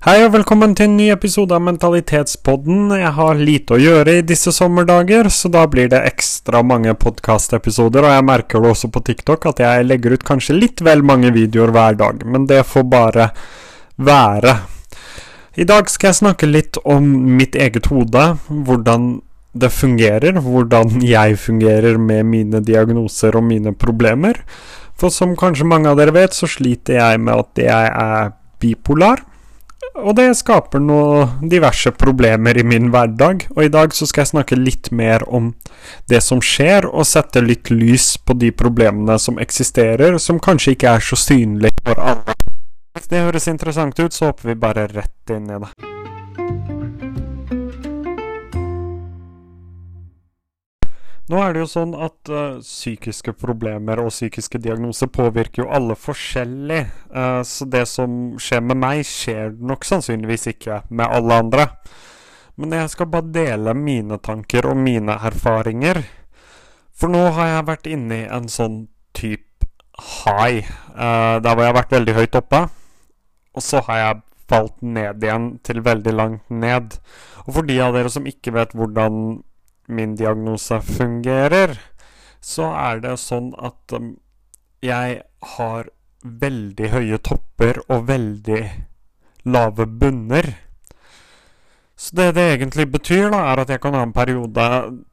Hei og velkommen til en ny episode av Mentalitetspodden. Jeg har lite å gjøre i disse sommerdager, så da blir det ekstra mange podkastepisoder. Og jeg merker det også på TikTok at jeg legger ut kanskje litt vel mange videoer hver dag, men det får bare være. I dag skal jeg snakke litt om mitt eget hode, hvordan det fungerer, hvordan jeg fungerer med mine diagnoser og mine problemer. For som kanskje mange av dere vet, så sliter jeg med at jeg er bipolar. Og det skaper noe diverse problemer i min hverdag. Og i dag så skal jeg snakke litt mer om det som skjer, og sette litt lys på de problemene som eksisterer, som kanskje ikke er så synlige for alle. Hvis det høres interessant ut, så hopper vi bare rett inn i det. Nå er det jo sånn at uh, psykiske problemer og psykiske diagnoser påvirker jo alle forskjellig. Uh, så det som skjer med meg, skjer nok sannsynligvis ikke med alle andre. Men jeg skal bare dele mine tanker og mine erfaringer. For nå har jeg vært inne i en sånn type high. Uh, der hvor jeg har vært veldig høyt oppe. Og så har jeg falt ned igjen til veldig langt ned. Og for de av dere som ikke vet hvordan min diagnose fungerer, så er det sånn at um, jeg har veldig høye topper og veldig lave bunner. Så det det egentlig betyr, da, er at jeg kan ha en periode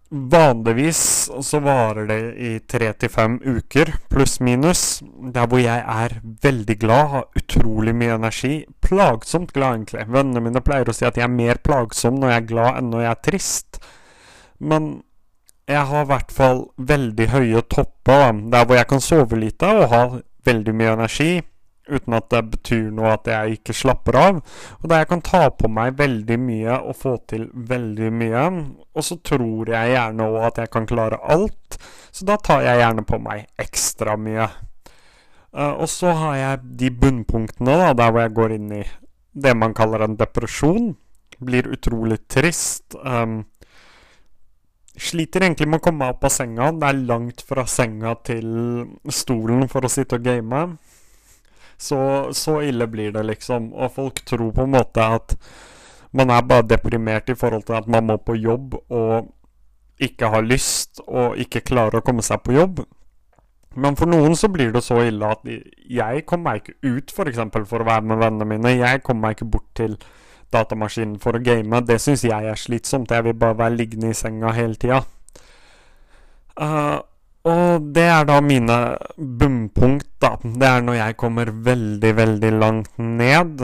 Vanligvis så varer det i tre til fem uker, pluss-minus, der hvor jeg er veldig glad, har utrolig mye energi. Plagsomt glad, egentlig. Vennene mine pleier å si at jeg er mer plagsom når jeg er glad enn når jeg er trist. Men jeg har i hvert fall veldig høye topper, der hvor jeg kan sove lite og ha veldig mye energi, uten at det betyr noe at jeg ikke slapper av. Og der jeg kan ta på meg veldig mye og få til veldig mye. Og så tror jeg gjerne òg at jeg kan klare alt, så da tar jeg gjerne på meg ekstra mye. Uh, og så har jeg de bunnpunktene, da, der hvor jeg går inn i det man kaller en depresjon. Blir utrolig trist. Um, sliter egentlig med å komme meg opp av senga. Det er langt fra senga til stolen for å sitte og game. Så, så ille blir det, liksom. Og folk tror på en måte at man er bare deprimert i forhold til at man må på jobb og ikke har lyst og ikke klarer å komme seg på jobb. Men for noen så blir det så ille at jeg kommer meg ikke ut, f.eks. For, for å være med vennene mine. Jeg kommer meg ikke bort til datamaskinen for å game. Det syns jeg er slitsomt. Jeg vil bare være liggende i senga hele tida. Uh, og det er da mine bunnpunkt, da. Det er når jeg kommer veldig, veldig langt ned.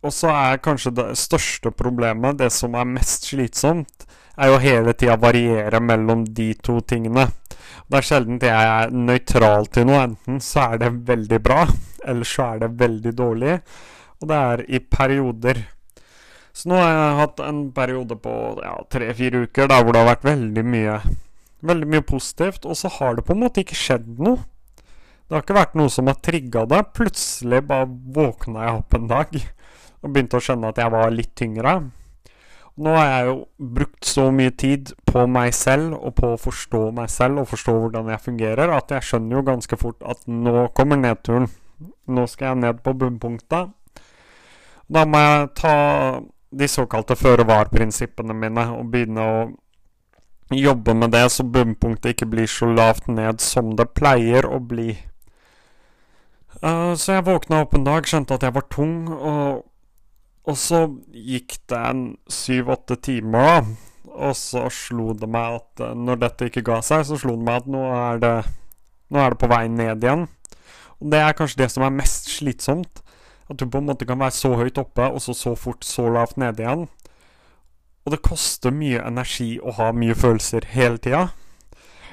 Og så er kanskje det største problemet, det som er mest slitsomt, er jo hele tida variere mellom de to tingene. Det er sjelden jeg er nøytral til noe. Enten så er det veldig bra, eller så er det veldig dårlig. Og det er i perioder. Så nå har jeg hatt en periode på ja, tre-fire uker der hvor det har vært veldig mye, veldig mye positivt. Og så har det på en måte ikke skjedd noe. Det har ikke vært noe som har trigga det. Plutselig bare våkna jeg opp en dag og begynte å skjønne at jeg var litt tyngre. Nå har jeg jo brukt så mye tid på meg selv og på å forstå meg selv og forstå hvordan jeg fungerer, at jeg skjønner jo ganske fort at nå kommer nedturen. Nå skal jeg ned på bunnpunktet. Da må jeg ta de såkalte føre-var-prinsippene mine og begynne å jobbe med det, så bunnpunktet ikke blir så lavt ned som det pleier å bli. Uh, så jeg våkna opp en dag, skjønte at jeg var tung, og, og så gikk det en syv-åtte timer, da. Og så slo det meg at uh, når dette ikke ga seg, så slo det meg at nå er det, nå er det på vei ned igjen. Og det er kanskje det som er mest slitsomt. At du på en måte kan være så høyt oppe, og så så fort så lavt nede igjen. Og det koster mye energi å ha mye følelser hele tida.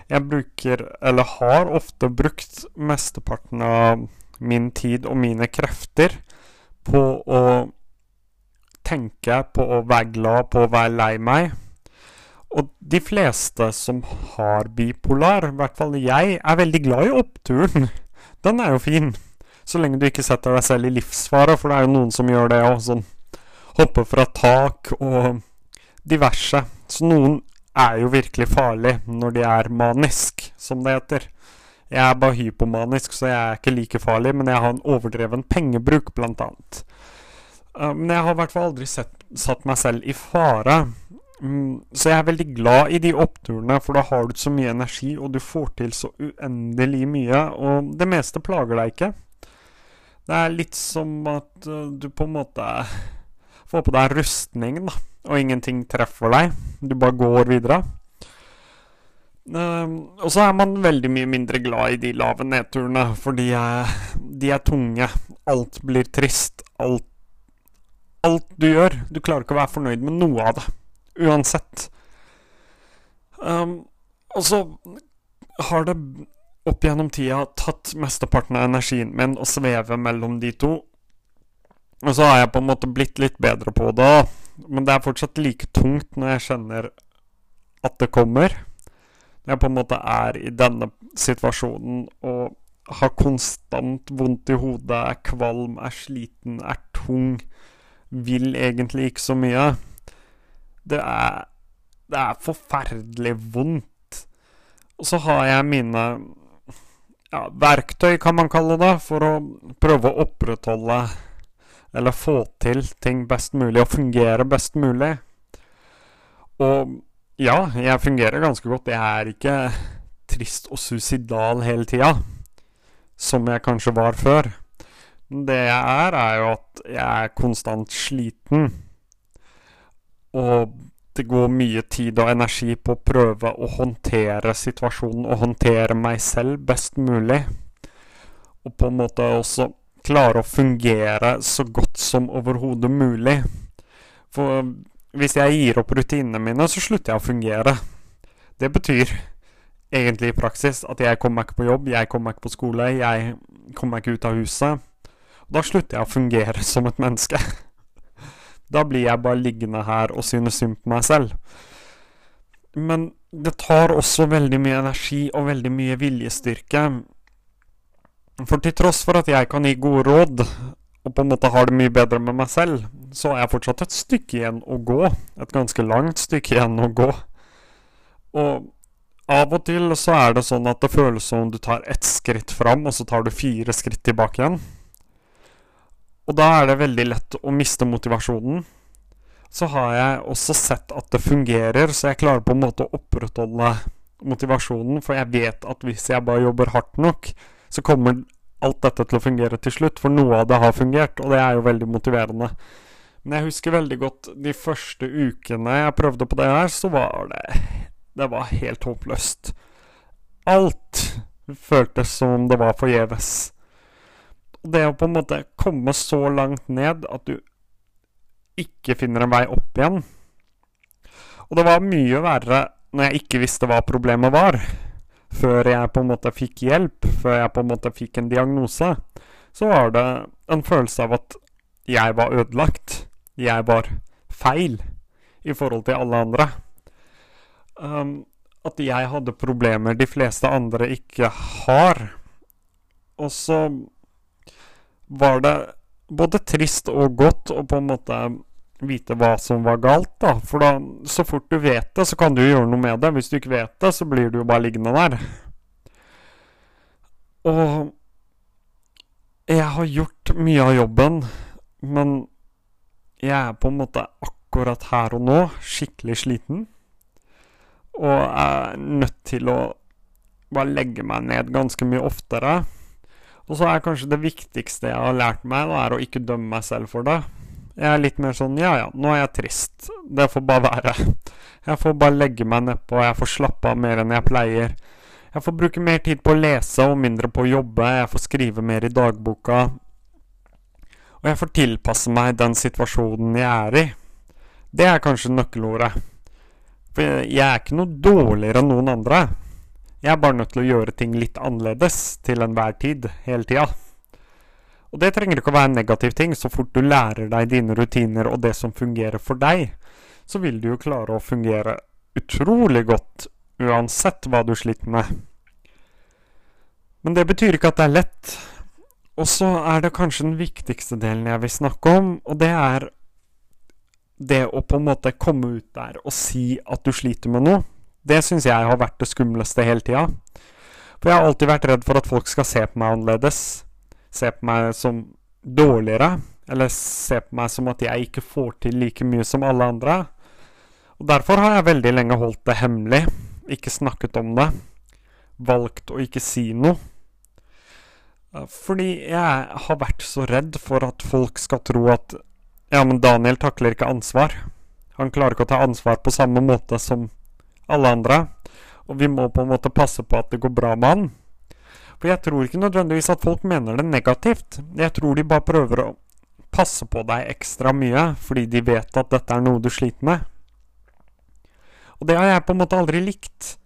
Jeg bruker, eller har ofte brukt mesteparten av min tid og mine krefter på å tenke, på å være glad, på å være lei meg. Og de fleste som har bipolar, i hvert fall jeg, er veldig glad i oppturen. Den er jo fin. Så lenge du ikke setter deg selv i livsfare, for det er jo noen som gjør det òg. Sånn hoppe fra tak og diverse. Så noen er jo virkelig farlig når de er manisk, som det heter. Jeg er bare hypomanisk, så jeg er ikke like farlig, men jeg har en overdreven pengebruk, blant annet. Uh, men jeg har i hvert fall aldri sett, satt meg selv i fare. Mm, så jeg er veldig glad i de oppturene, for da har du så mye energi, og du får til så uendelig mye, og det meste plager deg ikke. Det er litt som at uh, du på en måte får på deg rustning, da, og ingenting treffer deg. Du bare går videre. Uh, og så er man veldig mye mindre glad i de lave nedturene, for de er, de er tunge. Alt blir trist. Alt, alt du gjør. Du klarer ikke å være fornøyd med noe av det uansett. Um, og så har det opp gjennom tida tatt mesteparten av energien min og sveve mellom de to. Og så har jeg på en måte blitt litt bedre på det, men det er fortsatt like tungt når jeg kjenner at det kommer. Når jeg på en måte er i denne situasjonen og har konstant vondt i hodet, er kvalm, er sliten, er tung, vil egentlig ikke så mye. Det er, det er forferdelig vondt. Og så har jeg mine ja, verktøy, kan man kalle det, for å prøve å opprettholde eller få til ting best mulig og fungere best mulig. Og ja, jeg fungerer ganske godt. Jeg er ikke trist og suicidal hele tida, som jeg kanskje var før. Det jeg er, er jo at jeg er konstant sliten. Og det går mye tid og energi på å prøve å håndtere situasjonen og håndtere meg selv best mulig. Og på en måte også klare å fungere så godt som overhodet mulig. For hvis jeg gir opp rutinene mine, så slutter jeg å fungere. Det betyr egentlig i praksis at jeg kommer ikke på jobb, jeg kommer ikke på skole, jeg kommer ikke ut av huset. Og da slutter jeg å fungere som et menneske. Da blir jeg bare liggende her og synes synd på meg selv. Men det tar også veldig mye energi og veldig mye viljestyrke. For til tross for at jeg kan gi gode råd, og på en måte har det mye bedre med meg selv, så har jeg fortsatt et stykke igjen å gå. Et ganske langt stykke igjen å gå. Og av og til så er det sånn at det føles som du tar ett skritt fram, og så tar du fire skritt tilbake igjen. Og da er det veldig lett å miste motivasjonen. Så har jeg også sett at det fungerer, så jeg klarer på en måte å opprettholde motivasjonen. For jeg vet at hvis jeg bare jobber hardt nok, så kommer alt dette til å fungere til slutt. For noe av det har fungert, og det er jo veldig motiverende. Men jeg husker veldig godt de første ukene jeg prøvde på det her, så var det Det var helt håpløst. Alt føltes som om det var forgjeves det å på en måte komme så langt ned at du ikke finner en vei opp igjen Og det var mye verre når jeg ikke visste hva problemet var. Før jeg på en måte fikk hjelp, før jeg på en måte fikk en diagnose, så var det en følelse av at jeg var ødelagt. Jeg var feil i forhold til alle andre. Um, at jeg hadde problemer de fleste andre ikke har. Og så var det både trist og godt å på en måte vite hva som var galt, da. For da, så fort du vet det, så kan du gjøre noe med det. Hvis du ikke vet det, så blir du jo bare liggende der. Og jeg har gjort mye av jobben, men jeg er på en måte akkurat her og nå skikkelig sliten. Og er nødt til å bare legge meg ned ganske mye oftere. Og så er kanskje det viktigste jeg har lært meg, da, er å ikke dømme meg selv for det. Jeg er litt mer sånn ja ja, nå er jeg trist. Det får bare være. Jeg får bare legge meg nedpå, jeg får slappe av mer enn jeg pleier. Jeg får bruke mer tid på å lese og mindre på å jobbe, jeg får skrive mer i dagboka. Og jeg får tilpasse meg den situasjonen jeg er i. Det er kanskje nøkkelordet. For jeg er ikke noe dårligere enn noen andre. Jeg er bare nødt til å gjøre ting litt annerledes til enhver tid, hele tida. Og det trenger ikke å være en negativ ting. Så fort du lærer deg dine rutiner og det som fungerer for deg, så vil du jo klare å fungere utrolig godt uansett hva du sliter med. Men det betyr ikke at det er lett. Og så er det kanskje den viktigste delen jeg vil snakke om, og det er det å på en måte komme ut der og si at du sliter med noe. Det syns jeg har vært det skumleste hele tida. For jeg har alltid vært redd for at folk skal se på meg annerledes. Se på meg som dårligere eller se på meg som at jeg ikke får til like mye som alle andre. Og Derfor har jeg veldig lenge holdt det hemmelig, ikke snakket om det, valgt å ikke si noe. Fordi jeg har vært så redd for at folk skal tro at ja, men Daniel takler ikke ansvar. Han klarer ikke å ta ansvar på samme måte som alle andre. Og vi må på en måte passe på at det går bra med han. For jeg tror ikke nødvendigvis at folk mener det negativt. Jeg tror de bare prøver å passe på deg ekstra mye fordi de vet at dette er noe du sliter med. Og det har jeg på en måte aldri likt.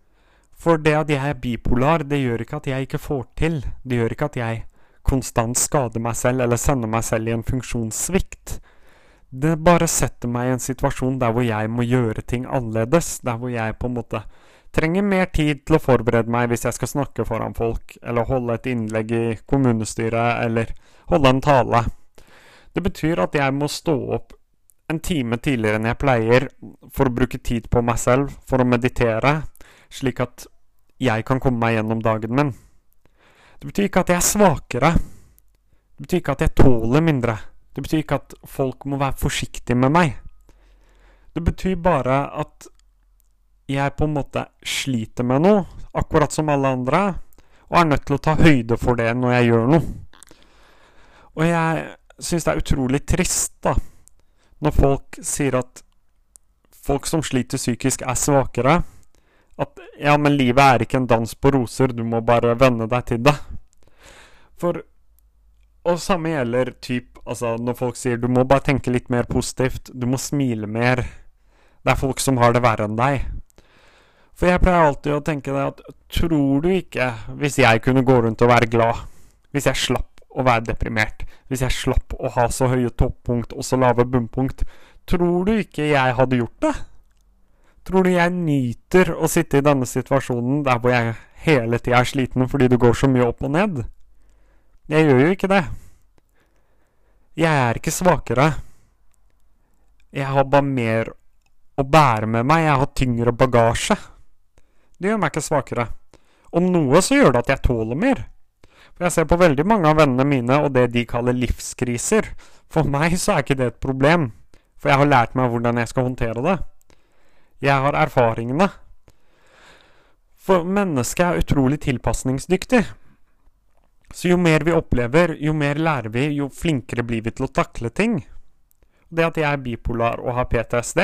For det at jeg er bipolar, det gjør ikke at jeg ikke får til. Det gjør ikke at jeg konstant skader meg selv eller sender meg selv i en funksjonssvikt. Det bare setter meg i en situasjon der hvor jeg må gjøre ting annerledes. Der hvor jeg på en måte trenger mer tid til å forberede meg hvis jeg skal snakke foran folk, eller holde et innlegg i kommunestyret, eller holde en tale. Det betyr at jeg må stå opp en time tidligere enn jeg pleier for å bruke tid på meg selv, for å meditere, slik at jeg kan komme meg gjennom dagen min. Det betyr ikke at jeg er svakere. Det betyr ikke at jeg tåler mindre. Det betyr ikke at folk må være forsiktige med meg. Det betyr bare at jeg på en måte sliter med noe, akkurat som alle andre, og er nødt til å ta høyde for det når jeg gjør noe. Og jeg syns det er utrolig trist, da, når folk sier at folk som sliter psykisk, er svakere. At ja, men livet er ikke en dans på roser, du må bare venne deg til det. For Og samme gjelder typ altså når folk sier du må bare tenke litt mer positivt, du må smile mer. Det er folk som har det verre enn deg. For jeg pleier alltid å tenke det at tror du ikke, hvis jeg kunne gå rundt og være glad, hvis jeg slapp å være deprimert, hvis jeg slapp å ha så høye toppunkt og så lave bunnpunkt, tror du ikke jeg hadde gjort det? Tror du jeg nyter å sitte i denne situasjonen der hvor jeg hele tida er sliten fordi det går så mye opp og ned? Jeg gjør jo ikke det. Jeg er ikke svakere. Jeg har bare mer å bære med meg. Jeg har tyngre bagasje. Det gjør meg ikke svakere. Om noe så gjør det at jeg tåler mer. For jeg ser på veldig mange av vennene mine og det de kaller livskriser. For meg så er ikke det et problem, for jeg har lært meg hvordan jeg skal håndtere det. Jeg har erfaringene. For mennesket er utrolig tilpasningsdyktig. Så jo mer vi opplever, jo mer lærer vi, jo flinkere blir vi til å takle ting. Det at jeg er bipolar og har PTSD,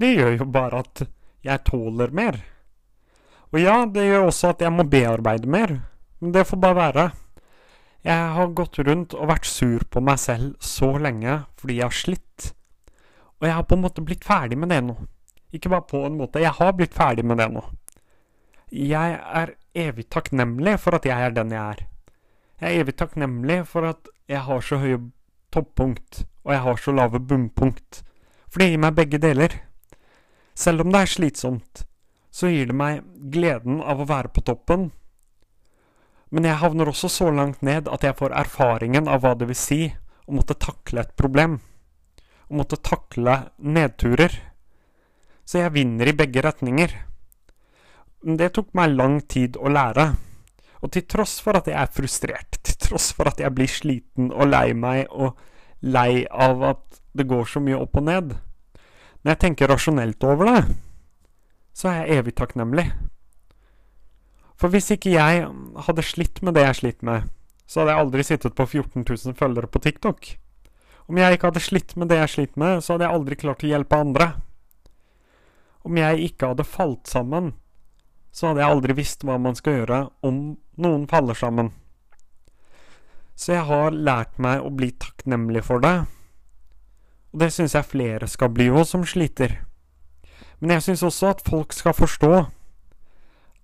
det gjør jo bare at jeg tåler mer. Og ja, det gjør også at jeg må bearbeide mer, men det får bare være. Jeg har gått rundt og vært sur på meg selv så lenge fordi jeg har slitt. Og jeg har på en måte blitt ferdig med det nå. Ikke bare på en måte, jeg har blitt ferdig med det nå. Jeg er evig takknemlig for at jeg er den jeg er. Jeg er evig takknemlig for at jeg har så høye toppunkt, og jeg har så lave bunnpunkt. For det gir meg begge deler. Selv om det er slitsomt, så gir det meg gleden av å være på toppen. Men jeg havner også så langt ned at jeg får erfaringen av hva det vil si å måtte takle et problem. Å måtte takle nedturer. Så jeg vinner i begge retninger. Men det tok meg lang tid å lære. Og til tross for at jeg er frustrert, til tross for at jeg blir sliten og lei meg og lei av at det går så mye opp og ned Når jeg tenker rasjonelt over det, så er jeg evig takknemlig. For hvis ikke jeg hadde slitt med det jeg sliter med, så hadde jeg aldri sittet på 14 000 følgere på TikTok. Om jeg ikke hadde slitt med det jeg sliter med, så hadde jeg aldri klart å hjelpe andre. Om jeg ikke hadde falt sammen, så hadde jeg aldri visst hva man skal gjøre om noen faller sammen. Så jeg har lært meg å bli takknemlig for det. Og det syns jeg flere skal bli òg, som sliter. Men jeg syns også at folk skal forstå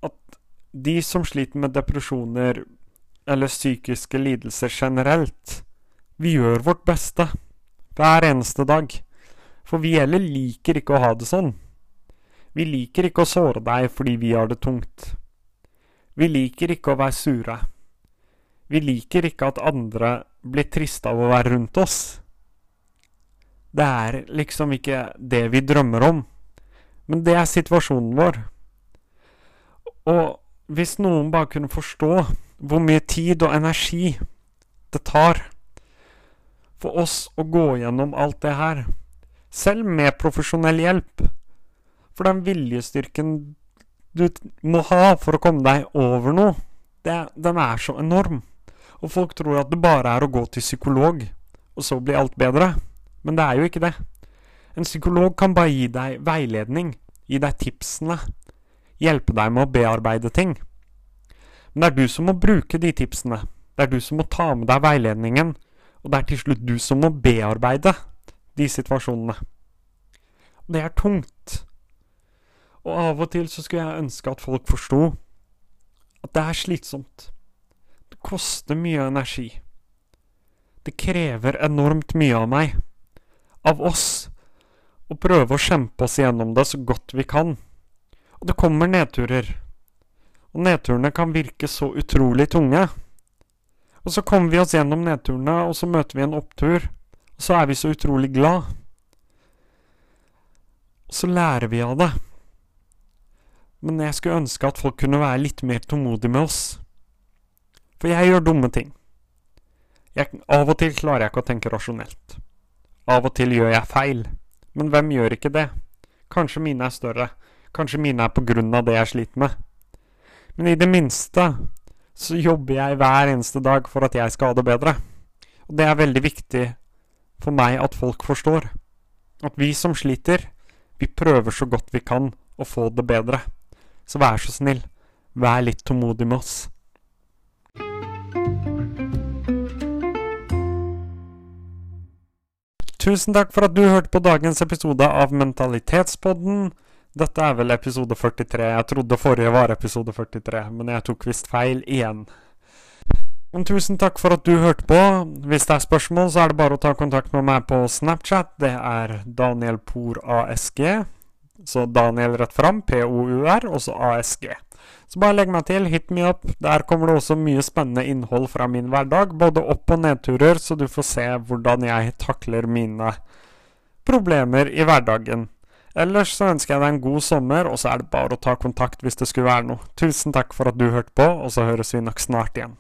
at de som sliter med depresjoner eller psykiske lidelser generelt, vi gjør vårt beste hver eneste dag. For vi heller liker ikke å ha det sånn. Vi liker ikke å såre deg fordi vi har det tungt. Vi liker ikke å være sure. Vi liker ikke at andre blir triste av å være rundt oss. Det er liksom ikke det vi drømmer om, men det er situasjonen vår. Og hvis noen bare kunne forstå hvor mye tid og energi det tar for oss å gå gjennom alt det her, selv med profesjonell hjelp. For den viljestyrken du må ha for å komme deg over noe, det, den er så enorm. Og folk tror at det bare er å gå til psykolog, og så blir alt bedre. Men det er jo ikke det. En psykolog kan bare gi deg veiledning, gi deg tipsene, hjelpe deg med å bearbeide ting. Men det er du som må bruke de tipsene. Det er du som må ta med deg veiledningen, og det er til slutt du som må bearbeide de situasjonene. Og det er tungt. Og av og til så skulle jeg ønske at folk forsto at det er slitsomt. Det koster mye energi. Det krever enormt mye av meg, av oss, å prøve å kjempe oss gjennom det så godt vi kan. Og det kommer nedturer. Og nedturene kan virke så utrolig tunge. Og så kommer vi oss gjennom nedturene, og så møter vi en opptur. Og så er vi så utrolig glad. Og så lærer vi av det. Men jeg skulle ønske at folk kunne være litt mer tålmodige med oss. For jeg gjør dumme ting. Jeg, av og til klarer jeg ikke å tenke rasjonelt. Av og til gjør jeg feil. Men hvem gjør ikke det? Kanskje mine er større. Kanskje mine er på grunn av det jeg sliter med. Men i det minste så jobber jeg hver eneste dag for at jeg skal ha det bedre. Og det er veldig viktig for meg at folk forstår. At vi som sliter, vi prøver så godt vi kan å få det bedre. Så vær så snill, vær litt tålmodig med oss. Tusen takk for at du hørte på dagens episode av Mentalitetspodden. Dette er vel episode 43. Jeg trodde forrige var episode 43, men jeg tok visst feil igjen. Men tusen takk for at du hørte på. Hvis det er spørsmål, så er det bare å ta kontakt med meg på Snapchat. Det er Daniel Por ASG. Så Daniel rett fram, P-O-U-R, og så ASG. Så bare legg meg til, hit me up. Der kommer det også mye spennende innhold fra min hverdag. Både opp- og nedturer, så du får se hvordan jeg takler mine problemer i hverdagen. Ellers så ønsker jeg deg en god sommer, og så er det bare å ta kontakt hvis det skulle være noe. Tusen takk for at du hørte på, og så høres vi nok snart igjen.